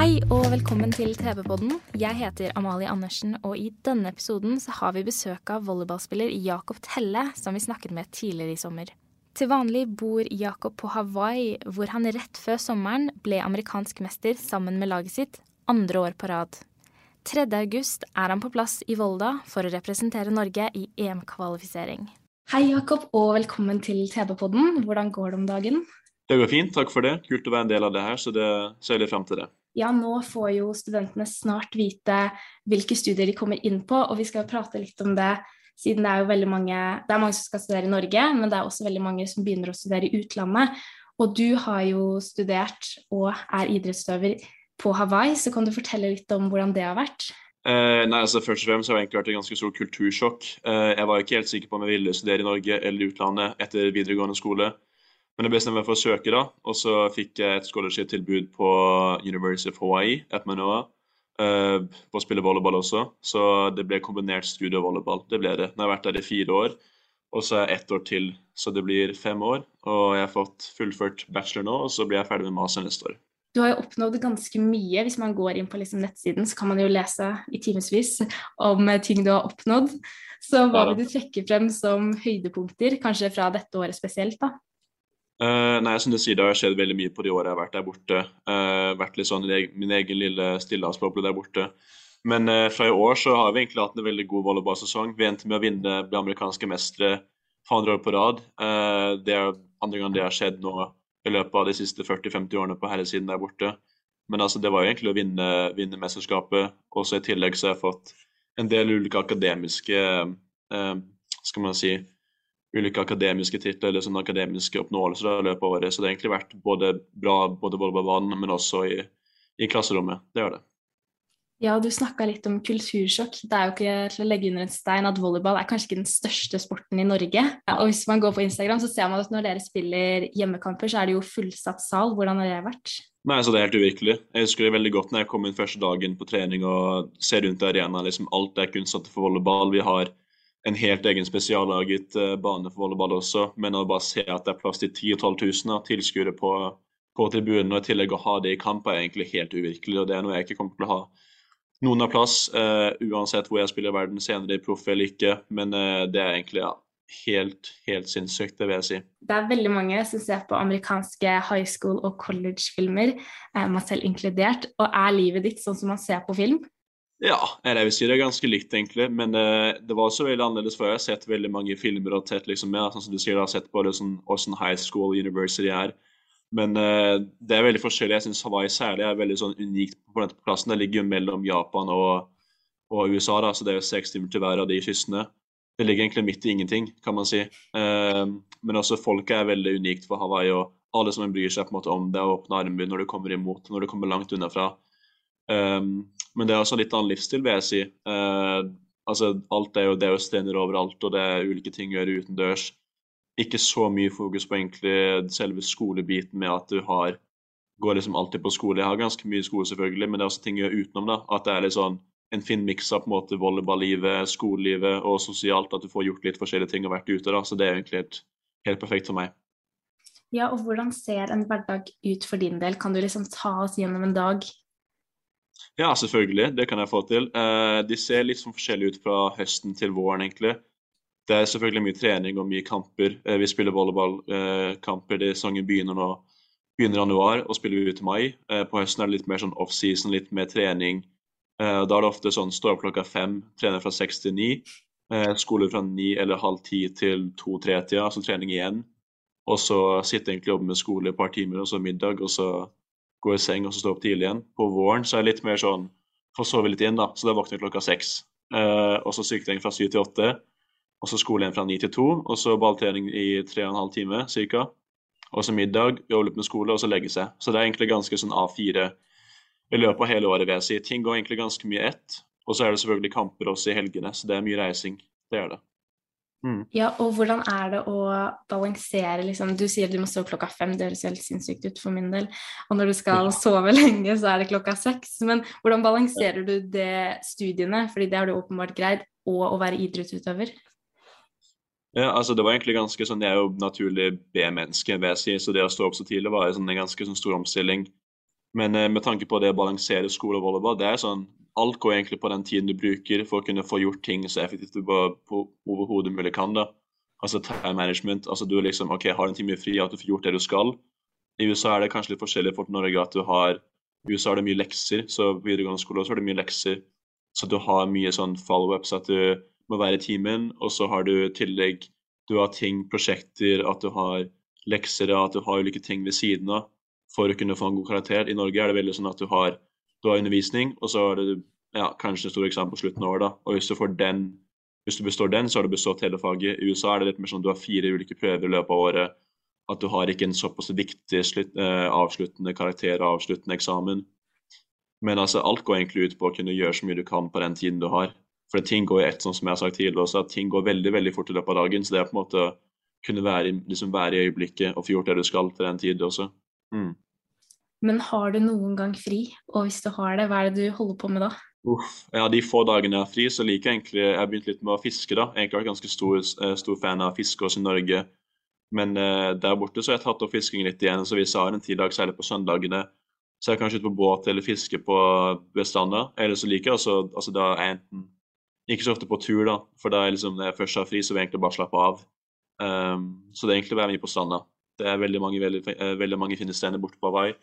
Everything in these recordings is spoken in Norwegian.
Hei og velkommen til TV-podden. Jeg heter Amalie Andersen, og i denne episoden så har vi besøk av volleyballspiller Jakob Telle, som vi snakket med tidligere i sommer. Til vanlig bor Jakob på Hawaii, hvor han rett før sommeren ble amerikansk mester sammen med laget sitt, andre år på rad. 3. august er han på plass i Volda for å representere Norge i EM-kvalifisering. Hei, Jakob, og velkommen til TV-podden. Hvordan går det om dagen? Det går fint, takk for det. Kult å være en del av det her, så det ser jeg litt frem til det. Ja, nå får jo studentene snart vite hvilke studier de kommer inn på, og vi skal prate litt om det, siden det er jo veldig mange Det er mange som skal studere i Norge, men det er også veldig mange som begynner å studere i utlandet. Og du har jo studert og er idrettsutøver på Hawaii, så kan du fortelle litt om hvordan det har vært? Eh, nei, altså Først og fremst har det egentlig vært et ganske stort kultursjokk. Eh, jeg var ikke helt sikker på om jeg ville studere i Norge eller i utlandet etter videregående skole. Men jeg bestemte meg for å søke, da, og så fikk jeg et scholarship-tilbud på University of Hawaii, at Manoa, Uh, på å spille volleyball også. Så det ble kombinert studie og volleyball. Det ble det. Nå har jeg vært der i fire år, og så er jeg ett år til. Så det blir fem år. Og jeg har fått fullført bachelor nå, og så blir jeg ferdig med master neste år. Du har jo oppnådd ganske mye. Hvis man går inn på liksom nettsiden, så kan man jo lese i timevis om ting du har oppnådd. Så hva vil du trekke frem som høydepunkter, kanskje fra dette året spesielt? da? Eh, nei, som du sier, det har skjedd veldig mye på de årene jeg har vært der borte. Uh, vært litt sånn min egen lille stillehavsboble der borte. Men uh, fra i år så har vi egentlig hatt en veldig god volleyballsesong. Vi endte med å vinne bli amerikanske mestere for andre år på rad. Det er andre gang det har skjedd nå i løpet av de siste 40-50 årene på herresiden der borte. Men altså, det var jo egentlig å vinne, vinne mesterskapet. Også i tillegg så har jeg fått en del ulike akademiske skal man si, ulike akademiske titler eller sånne akademiske oppnåelser i løpet av året. Så det har egentlig vært både bra både volleyballbanen, men også i, i klasserommet. Det gjør det. Ja, du snakka litt om kultursjokk. Det er jo ikke til å legge under en stein at volleyball er kanskje ikke den største sporten i Norge. Og hvis man går på Instagram, så ser man at når dere spiller hjemmekamper, så er det jo fullsatt sal. Hvordan har det vært? Nei, så Det er helt uvirkelig. Jeg husker det veldig godt når jeg kom inn første dagen på trening og ser rundt i arenaen. Liksom alt er kun satt for volleyball. Vi har en helt egen spesiallaget eh, bane for volleyball også. Men å bare se at det er plass til 10 12 000 da, tilskuere på, på tribunen, og i tillegg å ha det i kamp, er egentlig helt uvirkelig. og Det er noe jeg ikke kommer til å ha noen av plass, uh, uansett hvor jeg spiller verden senere, i proff eller ikke. Men uh, det er egentlig ja, helt, helt sinnssykt, det vil jeg si. Det er veldig mange som ser på amerikanske high school- og college-filmer, meg selv inkludert. Og er livet ditt sånn som man ser på film? Ja, jeg vil si det er ganske likt, egentlig. Men eh, det var også veldig annerledes for Jeg har sett veldig mange filmer og tett liksom med, sånn som du sier, jeg har sett både sånn, hvordan high school university er. Men eh, det er veldig forskjellig. Jeg syns Hawaii særlig er veldig sånn unikt på denne plassen. Det ligger jo mellom Japan og, og USA, da, så det er jo seks timer til hver av de kystene. Det ligger egentlig midt i ingenting, kan man si. Eh, men også folket er veldig unikt for Hawaii, og alle som bryr seg på en måte om det, og åpner armer når du kommer imot, når du kommer langt unna fra. Um, men det er også en litt annen livsstil, vil jeg si. Eh, altså, alt er jo, det er jo strender overalt, og det er ulike ting å gjøre utendørs. Ikke så mye fokus på egentlig selve skolebiten med at du har går liksom alltid på skole. Jeg har ganske mye skole, selvfølgelig, men det er også ting å gjøre utenom. da, At det er litt sånn en fin miks av på en måte volleyballivet, skolelivet og sosialt. At du får gjort litt forskjellige ting og vært ute. da, Så det er egentlig helt, helt perfekt for meg. Ja, og hvordan ser en hverdag ut for din del? Kan du liksom ta oss gjennom en dag? Ja, selvfølgelig. Det kan jeg få til. Eh, de ser litt sånn forskjellig ut fra høsten til våren, egentlig. Det er selvfølgelig mye trening og mye kamper. Eh, vi spiller volleyballkamper. Eh, sesongen begynner nå begynner januar og spiller vi ut i mai. På høsten er det litt mer sånn offseason, litt mer trening. Da er det ofte sånn stå opp klokka fem, trener fra seks til ni. Skole fra ni eller halv ti til to-tre-tida, altså trening igjen. Og så sitte egentlig og jobbe med skole et par timer, og så middag, og så gå i seng og så stå opp tidlig igjen. På våren så er det litt mer sånn få sove litt inn, da. Så da våkner jeg klokka seks. Eh, og så syketrening fra syv til åtte. Og så skole igjen fra ni til to, og så balltrening i tre og en halv time ca. Og så middag, jobbe litt med skole, og så legge seg. Så det er egentlig ganske sånn A4 i løpet av hele året, vil jeg si. Ting går egentlig ganske mye ett. Og så er det selvfølgelig kamper også i helgene, så det er mye reising. Det er det. Mm. Ja, og hvordan er det å balansere liksom Du sier du må sove klokka fem, det høres helt sinnssykt ut for min del. Og når du skal ja. sove lenge, så er det klokka seks. Men hvordan balanserer du det studiene, fordi det har du åpenbart greid, og å være idrettsutøver? Ja, altså det var egentlig ganske sånn, Jeg er jo naturlig B-menneske, vil jeg si, så det å stå opp så tidlig var sånn, en ganske sånn, stor omstilling. Men eh, med tanke på det å balansere skole og volleyball, det er sånn alt går egentlig på den tiden du bruker for å kunne få gjort ting så effektivt du bare overhodet mulig kan. da. Altså time management. altså Du liksom, ok, har en time fri, at du får gjort det du skal. I USA er det kanskje litt forskjellig for Norge at du har I USA er det mye lekser, så videregående skole også er det mye lekser. Så du har mye sånn follow-ups, at du må være i timen, og så har du i tillegg du har ting, prosjekter, at du har lekser, at du har ulike ting ved siden av for å kunne få en god karakter. I Norge er det veldig sånn at du har du har undervisning, og så har du ja, kanskje en stor eksamen på slutten av året. og hvis du, den, hvis du består den, så har du bestått hele faget. I USA er det litt mer sånn at du har fire ulike prøver i løpet av året. At du har ikke en såpass viktig slutt, eh, avsluttende karakter og avsluttende eksamen. Men altså, alt går egentlig ut på å kunne gjøre så mye du kan på den tiden du har. For ting går i ett, sånn som jeg har sagt tidligere også, at ting går veldig veldig fort i løpet av dagen. Så det er på en måte å kunne være, liksom være i øyeblikket og få gjort det du skal til den tid også. Mm. Men har du noen gang fri? Og hvis du har det, hva er det du holder på med da? Uff, ja, De få dagene jeg har fri, så liker jeg egentlig Jeg har begynt litt med å fiske. da. Jeg har vært ganske stor, eh, stor fan av fiske også i Norge. Men eh, der borte så har jeg tatt opp fisking litt igjen. Så hvis jeg har en tidag, særlig på søndagene, så er jeg kanskje ute på båt eller fiske på bestander. Eller så liker jeg altså da er jeg enten ikke så ofte på tur, da. For da er liksom, når jeg først har fri, så vil jeg egentlig bare slappe av. Um, så det er egentlig å være mye på stranda. Det er veldig mange, veldig, veldig mange fine strender borte på Hawaii.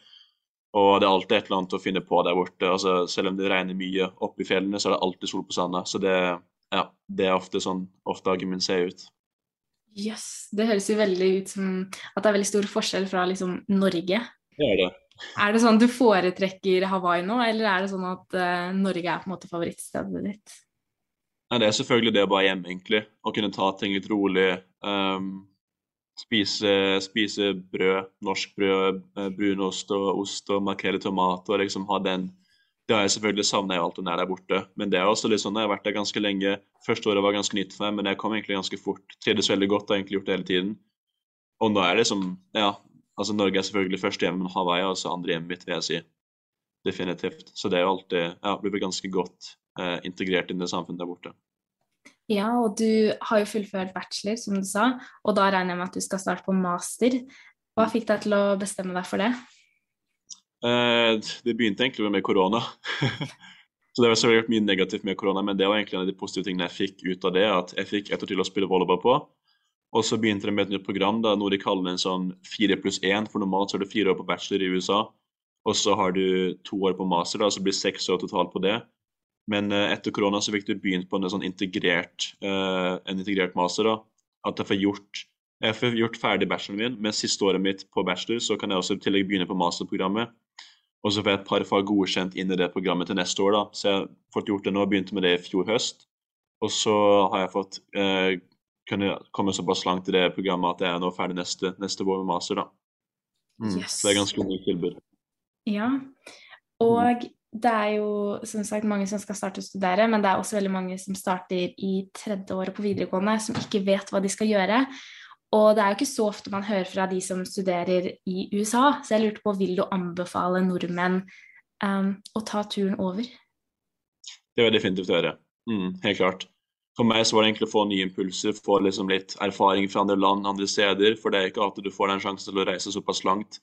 Og det er alltid et eller annet å finne på der borte. Altså, selv om det regner mye oppe i fjellene, så er det alltid sol på sanda. Så det, ja, det, er ofte sånn ofte dagen min ser ut. Jøss. Yes, det høres jo veldig ut som at det er veldig stor forskjell fra liksom Norge. Det er det. Er det sånn du foretrekker Hawaii nå, eller er det sånn at uh, Norge er på en måte favorittstedet ditt? Nei, det er selvfølgelig det å bare hjemme, egentlig. Å kunne ta ting litt rolig. Um, spise, spise brød, norsk brød, eh, brunost og ost og i tomat og liksom ha den Det har jeg selvfølgelig savna alt det der borte. Men det er også litt sånn, jeg har vært der ganske lenge. Første året var ganske nytt for meg, men jeg kom egentlig ganske fort. Trivdes veldig godt, har egentlig gjort det hele tiden. Og nå er det liksom, Ja, altså Norge er selvfølgelig første hjemme, men Hawaii er også andre hjemmet mitt, vil jeg si. Definitivt. Så det er jo alltid Ja, blir ganske godt eh, integrert inn i samfunnet der borte. Ja, og du har jo fullført bachelor, som du sa, og da regner jeg med at du skal starte på master. Hva fikk deg til å bestemme deg for det? Eh, det begynte egentlig med korona. så det var selvfølgelig mye negativt med korona, men det var egentlig en av de positive tingene jeg fikk ut av det. At jeg fikk ett år til å spille volleyball på. Og så begynte det med et nytt program, da, noe de kaller en sånn fire pluss én. For normalt så er det fire år på bachelor i USA, og så har du to år på master, da, så blir det seks år totalt på det. Men uh, etter korona så fikk du begynt på en sånn integrert, uh, en integrert master. da, At jeg får gjort, jeg får gjort ferdig bacheloren min, men siste året mitt på bachelor så kan jeg også i tillegg begynne på masterprogrammet. Og så får jeg et par fag godkjent inn i det programmet til neste år. da, Så jeg har fått gjort det nå, begynte med det i fjor høst. Og så har jeg fått eh, kunne komme såpass langt i det programmet at jeg er nå ferdig neste, neste vår med master. da. Mm. Yes. Så det er ganske unikt tilbud. Ja, og det er jo som sagt mange som skal starte å studere, men det er også veldig mange som starter i tredje året på videregående, som ikke vet hva de skal gjøre. Og det er jo ikke så ofte man hører fra de som studerer i USA, så jeg lurte på, vil du anbefale nordmenn um, å ta turen over? Det vil jeg definitivt gjøre. Mm, helt klart. For meg så var det egentlig å få nye impulser, få liksom litt erfaring fra andre land, andre steder. For det er ikke alltid du får den sjansen til å reise såpass langt.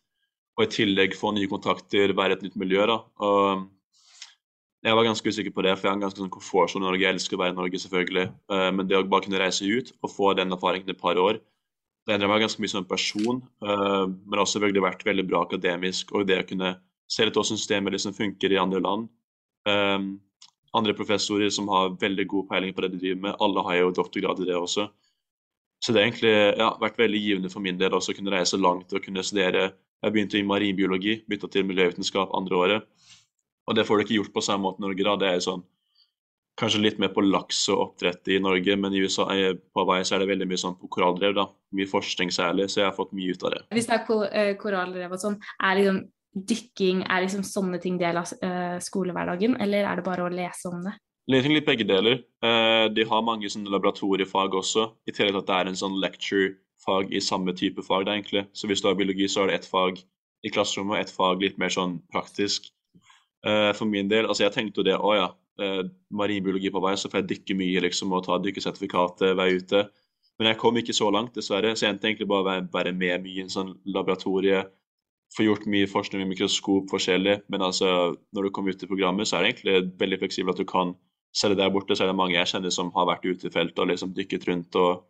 Og i tillegg få nye kontakter, være et nytt miljø. da. Og jeg var ganske usikker på det, for jeg har en ganske sånn komfortsone i Norge. Jeg elsker å være i Norge, selvfølgelig. Uh, men det å bare kunne reise ut og få den erfaringen et par år, det endrer meg ganske mye som en person. Uh, men også selvfølgelig vært veldig bra akademisk. Og det å kunne se litt hvordan systemet liksom funker i andre land. Um, andre professorer som har veldig god peiling på det de driver med. Alle har jo doktorgrad i det også. Så det har egentlig ja, vært veldig givende for min del også å kunne reise langt og kunne studere. Jeg begynte i marinbiologi, bytta til miljøvitenskap andre året. Og det får du ikke gjort på samme måte i Norge. da, det er sånn, kanskje litt mer på laks og oppdrett i Norge, men i USA, eh, på Hawaii så er det veldig mye sånn på korallrev, da. Mye forskning særlig, så jeg har fått mye ut av det. Hvis det er eh, korallrev og sånn, er liksom dykking er liksom sånne ting del av uh, skolehverdagen, eller er det bare å lese om det? Litt, litt begge deler. De har mange sånne laboratoriefag også, i tillegg til at det er en sånn lecture-fag i samme type fag. Da, egentlig. Så hvis du har biologi, så er det ett fag i klasserommet, og ett fag litt mer sånn praktisk. Uh, for min del, altså jeg tenkte jo det, å ja, marinbiologi på vei, så får jeg dykke mye liksom, og ta dykkesertifikatet være ute. Men jeg kom ikke så langt, dessverre. Så jeg endte egentlig bare å være, være med mye i en sånn laboratorie Få gjort mye forskning med mikroskop forskjellig, men altså, når du kommer ut i programmet, så er det egentlig veldig fleksibelt at du kan Selv der borte så er det mange jeg kjenner som har vært ute i feltet og liksom dykket rundt og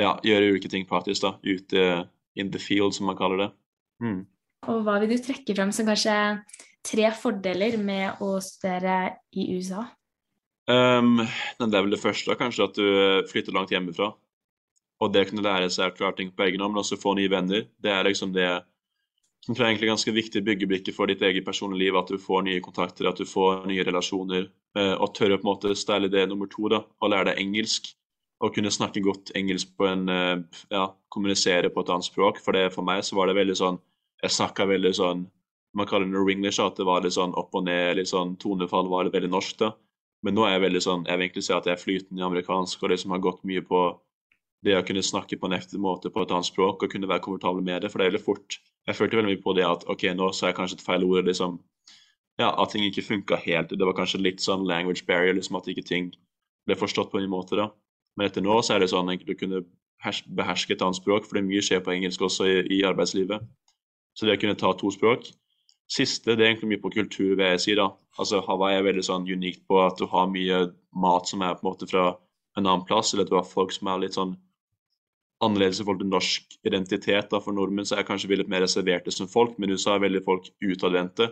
ja, gjøre ulike ting praktisk. da, Ute in the field, som man kaller det. Mm. Og hva vil du trekke frem som kanskje tre fordeler med å studere i USA? Um, det er vel det første, kanskje at du flytter langt hjemmefra. Og det å kunne lære seg klare ting på egen hånd, men også få nye venner. Det er liksom det som tror jeg egentlig er ganske viktig byggebrikke for ditt eget personlige liv. At du får nye kontakter, at du får nye relasjoner. Eh, og tørre på en måte style det nummer to, da, å lære deg engelsk. Og kunne snakke godt engelsk på en eh, Ja, kommunisere på et annet språk. For det, for meg så var det veldig sånn Jeg snakka veldig sånn Man kaller det English, at det var litt sånn opp og ned, litt sånn tonefall var det veldig norsk, da. Men nå er jeg veldig sånn Jeg vil egentlig si at jeg er flytende i amerikansk, og liksom har gått mye på det å kunne snakke på en ekte måte på et annet språk og kunne være komfortabel med det. For det er veldig fort Jeg følte veldig mye på det at OK, nå sa jeg kanskje et feil ord. liksom, ja, At ting ikke funka helt. Det var kanskje litt sånn language barrier, liksom at ikke ting ble forstått på en måte. da. Men etter nå så er det sånn enkelt å kunne beherske et annet språk, for det er mye skjer på engelsk også i, i arbeidslivet. Så det å kunne ta to språk Siste det er egentlig mye på kultur, vil jeg si. da. Altså Hawaii er veldig sånn unikt på at du har mye mat som er på en måte fra en annen plass, eller at du har folk som er litt sånn annerledes i forhold til norsk identitet. Da. For nordmenn så er kanskje vi litt mer reserverte som folk, men USA er veldig folk utadvendte.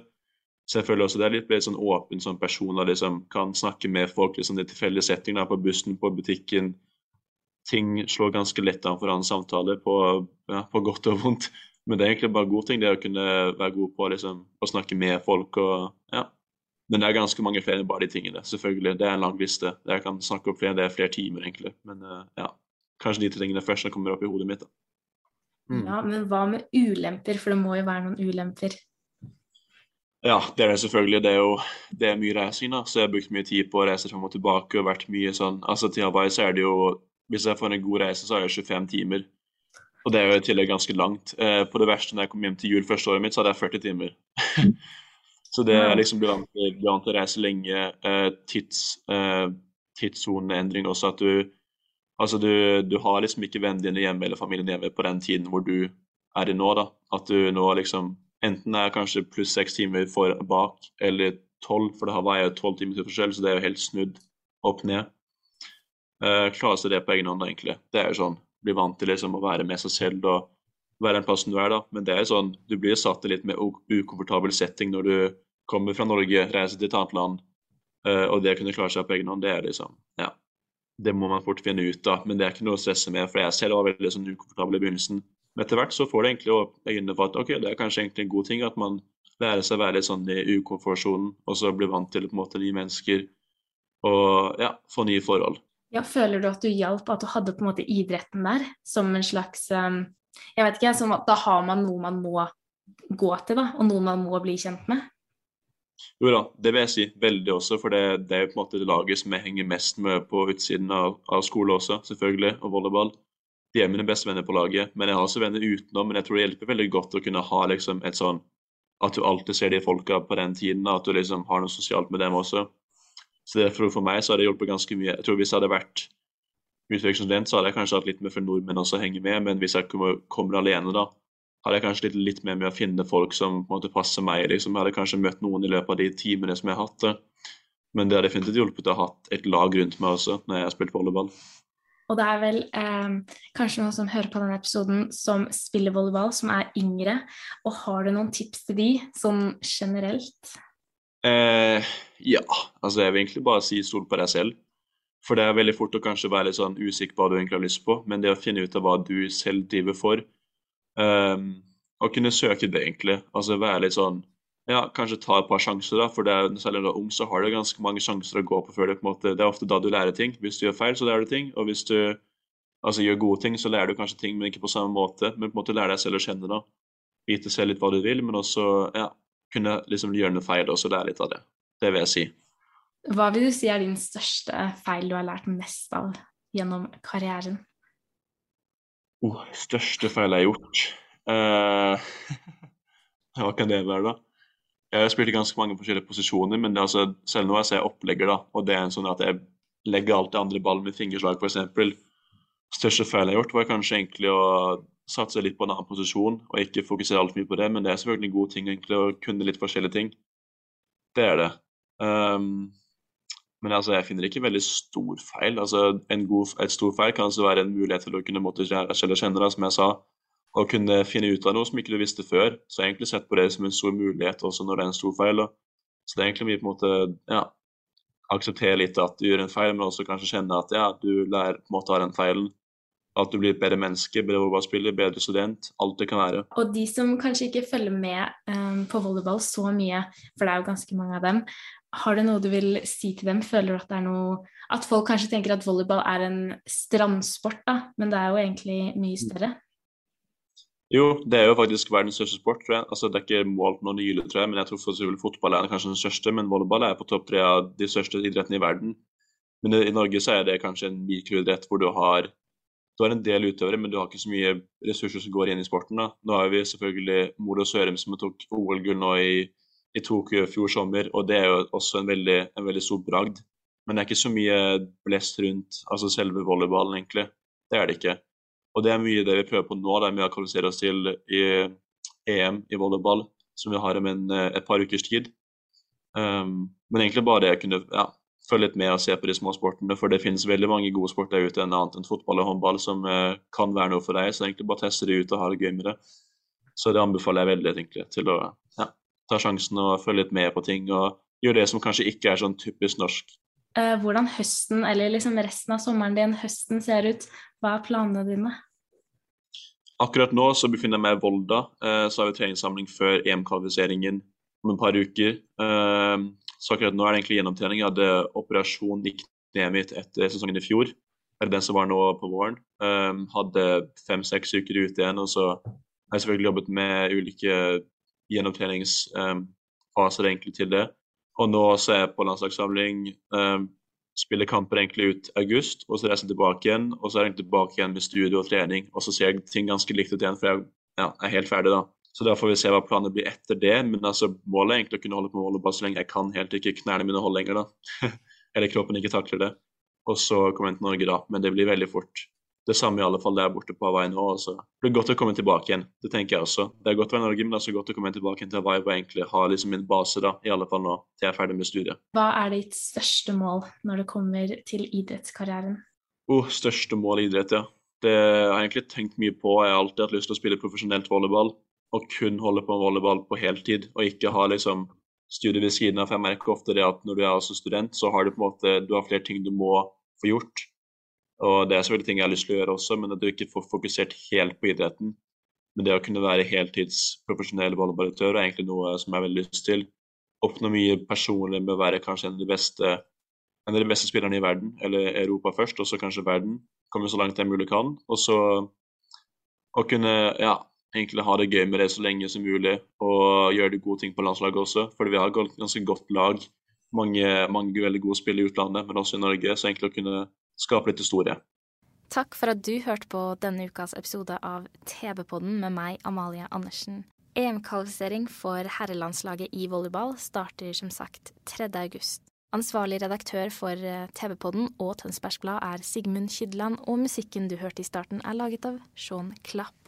Så jeg føler også det er litt mer sånn åpen som person og liksom, kan snakke med folk liksom, i tilfeldige settinger, på bussen, på butikken. Ting slår ganske lett an for annen samtale, på, ja, på, godt og vondt. Men det er egentlig bare god ting, det å kunne være god på liksom, å snakke med folk. og ja. Men det er ganske mange flere enn bare de tingene. selvfølgelig. Det er en lang liste. Jeg kan snakke opp flere, det er flere timer, egentlig. Men uh, ja kanskje de to tingene først som kommer opp i hodet mitt. Da. Mm. Ja, Men hva med ulemper, for det må jo være noen ulemper? Ja, det er det selvfølgelig. Det er jo det er mye reising, da. Så jeg har brukt mye tid på å reise frem og tilbake og vært mye sånn Altså til Hawaii så er det jo Hvis jeg får en god reise, så har jeg 25 timer. Og det er jo i tillegg ganske langt. Eh, på det verste når jeg kom hjem til jul første året mitt, så hadde jeg 40 timer. så det er liksom blir vant til å reise lenge. Eh, tids, eh, tidssoneendring også, at du Altså, du, du, har liksom ikke vennene dine hjemme eller familien hjemme på den tiden hvor du er i nå, da. At du nå liksom enten er kanskje pluss seks timer for bak, eller tolv, for det har veie tolv timer til forskjell, så det er jo helt snudd opp ned. Uh, klare seg det på egen hånd, egentlig. Det er jo sånn, bli vant til liksom å være med seg selv og være den plassen du er, da. Men det er jo sånn, du blir satt i litt mer ukomfortabel setting når du kommer fra Norge, reiser til et annet land, uh, og det å kunne klare seg på egen hånd, det er liksom, ja det må man fort finne ut av, men det er ikke noe å stresse med. For jeg selv var veldig sånn ukomfortabel i begynnelsen. Men etter hvert så får det egentlig øynene for at ok, det er kanskje egentlig en god ting at man lærer seg å være litt sånn i ukomfortsonen, og så bli vant til på en måte nye mennesker og ja, få nye forhold. Ja, Føler du at du hjalp, at du hadde på en måte idretten der som en slags um, Jeg vet ikke, som at da har man noe man må gå til, da, og noe man må bli kjent med? Jo da, det vil jeg si. Veldig også. For det, det er på en måte det laget som jeg henger mest med på utsiden av, av skole også, selvfølgelig, og volleyball. De er mine beste venner på laget. Men jeg har også venner utenom. Men jeg tror det hjelper veldig godt å kunne ha liksom et sånn At du alltid ser de folka på den tiden, at du liksom har noe sosialt med dem også. Så derfor for meg så har det hjulpet ganske mye. Jeg tror Hvis jeg hadde vært utvekslingsstudent, så hadde jeg kanskje hatt litt mer for nordmenn også å henge med. Men hvis jeg kommer, kommer alene, da, hadde jeg kanskje litt, litt mer med å finne folk som på en måte passer meg. Liksom. Jeg hadde kanskje møtt noen i løpet av de timene som jeg har hatt det. Men det har definitivt hjulpet å ha et lag rundt meg også når jeg har spilt volleyball. Og det er vel eh, kanskje noen som hører på denne episoden som spiller volleyball, som er yngre. Og har du noen tips til de, sånn generelt? Eh, ja, altså jeg vil egentlig bare si stol på deg selv. For det er veldig fort å kanskje være litt sånn usikker på hva du egentlig har lyst på, men det å finne ut av hva du selv driver for, eh, å kunne søke det, egentlig. Altså være litt sånn ja, kanskje ta et par sjanser, da. For det er, selv om du er ung, så har du ganske mange sjanser å gå på før det på en måte Det er ofte da du lærer ting. Hvis du gjør feil, så lærer du ting. Og hvis du altså, gjør gode ting, så lærer du kanskje ting, men ikke på samme måte. Men på en måte lære deg selv å kjenne, da. Vite selv litt hva du vil, men også ja, kunne liksom gjøre noe feil og så lære litt av det. Det vil jeg si. Hva vil du si er din største feil du har lært mest av gjennom karrieren? Oh, største feil jeg har gjort uh, Hva kan det være, da? Jeg har spilt i ganske mange forskjellige posisjoner, men det, altså, selv nå er jeg opplegger, da, og det er en sånn at jeg legger det andre ballen med fingerslag, f.eks. Største feil jeg har gjort, var kanskje egentlig å satse litt på en annen posisjon og ikke fokusere altfor mye på det, men det er selvfølgelig en god ting egentlig å kunne litt forskjellige ting. Det er det. Um, men altså, jeg finner ikke veldig stor feil. Altså, god, et stor feil kan altså være en mulighet til å kunne måtte selv kjenne det, som jeg sa. Og kunne finne ut av noe som ikke du visste før. Så jeg har egentlig sett på det som en stor mulighet også når det er en stor feil. Da. Så det er egentlig mye på en måte ja, akseptere litt at du gjør en feil, men også kanskje kjenne at ja, du lærer på en måte av den feilen. At du blir et bedre menneske, bedre volleyballspiller, bedre student. Alt det kan være. Og de som kanskje ikke følger med um, på volleyball så mye, for det er jo ganske mange av dem, har du noe du vil si til dem? Føler du at det er noe At folk kanskje tenker at volleyball er en strandsport, da, men det er jo egentlig mye større? Jo, det er jo faktisk verdens største sport, tror jeg. Altså, det er ikke målt noe nylig, tror jeg, men jeg tror for fotball er kanskje den største. Men volleyball er på topp tre av de største idrettene i verden. Men i Norge så er det kanskje en mikroidrett hvor du har du har en del utøvere, men du har ikke så mye ressurser som går inn i sporten. da. Nå har vi selvfølgelig Molo Sørum som tok OL-gull nå i i Tokyo i fjor sommer, og det er jo også en veldig, en veldig stor bragd. Men det er ikke så mye blest rundt altså selve volleyballen, egentlig. Det er det ikke. Og det er mye det vi prøver på nå, det er mye å kvalifisere oss til i EM i volleyball, som vi har om en, et par ukers tid. Um, men egentlig bare det jeg kunne ja, følge litt med og se på de små sportene, for det finnes veldig mange gode sport der ute enn annet enn fotball og håndball som uh, kan være noe for deg, så egentlig bare teste det ut og ha det gøy med det. Så det anbefaler jeg veldig egentlig til å ja, ta sjansen og følge litt med på ting og gjøre det som kanskje ikke er sånn typisk norsk. Eh, hvordan høsten, eller liksom resten av sommeren din, høsten ser ut, hva er planene dine? Akkurat nå så befinner jeg meg i Volda. Eh, så har vi treningssamling før EM-kvalifiseringen om et par uker. Så akkurat nå er det egentlig gjennomtrening. Jeg hadde operasjon i kneet mitt etter sesongen i fjor. Eller den som var nå på våren. Hadde fem-seks uker ute igjen. Og så har jeg selvfølgelig jobbet med ulike gjennomtreningsfaser um, egentlig til det. Og nå så er jeg på landslagssamling. Um, spiller kamper egentlig ut august, og så reiser jeg tilbake igjen. Og så er jeg tilbake igjen med studio og trening, og så ser jeg ting ganske likt ut igjen, for jeg ja, er helt ferdig da. Så da får vi se hva planen blir etter det. Men altså, målet er egentlig å kunne holde på med volleyball så lenge jeg kan. Helt ikke knærne mine holder lenger, da. Eller kroppen ikke takler det. Og så kommer jeg til Norge, da. Men det blir veldig fort det samme i alle fall der borte på Hawaii nå. Også. det blir godt å komme tilbake igjen. Det tenker jeg også. Det er godt å være i Norge, men det er så godt å komme tilbake igjen til Hawaii og egentlig ha liksom min base, da, i alle fall nå, til jeg er ferdig med studiet. Hva er ditt største mål når det kommer til idrettskarrieren? Oh, største mål i idrett, ja. Det har jeg egentlig tenkt mye på. Jeg har alltid hatt lyst til å spille profesjonelt volleyball og kun holde på med volleyball på heltid, og ikke ha liksom studiet ved siden av. For jeg merker ofte det at når du er også student, så har du på en måte du har flere ting du må få gjort. Og Det er selvfølgelig ting jeg har lyst til å gjøre også, men at du ikke får fokusert helt på idretten. Men det å kunne være heltidsprofesjonell volleyballutøver er egentlig noe som jeg har veldig lyst til. Oppnå mye personlig med å være kanskje en av de beste, en av de beste spillerne i verden, eller Europa først, og så kanskje verden. Komme så langt jeg mulig kan. Og så å kunne ja, egentlig ha det gøy med det så lenge som mulig, og gjøre de gode ting på landslaget også. Fordi vi har et ganske godt lag. Mange, mange veldig gode spill i utlandet, men også i Norge. Så egentlig å kunne skape litt historie. Takk for at du hørte på denne ukas episode av TV-podden med meg, Amalie Andersen. EM-kvalifisering for herrelandslaget i volleyball starter som sagt 3. august. Ansvarlig redaktør for eh, TV-podden og Tønsbergs Blad er Sigmund Kydland, og musikken du hørte i starten er laget av Sean Klapp.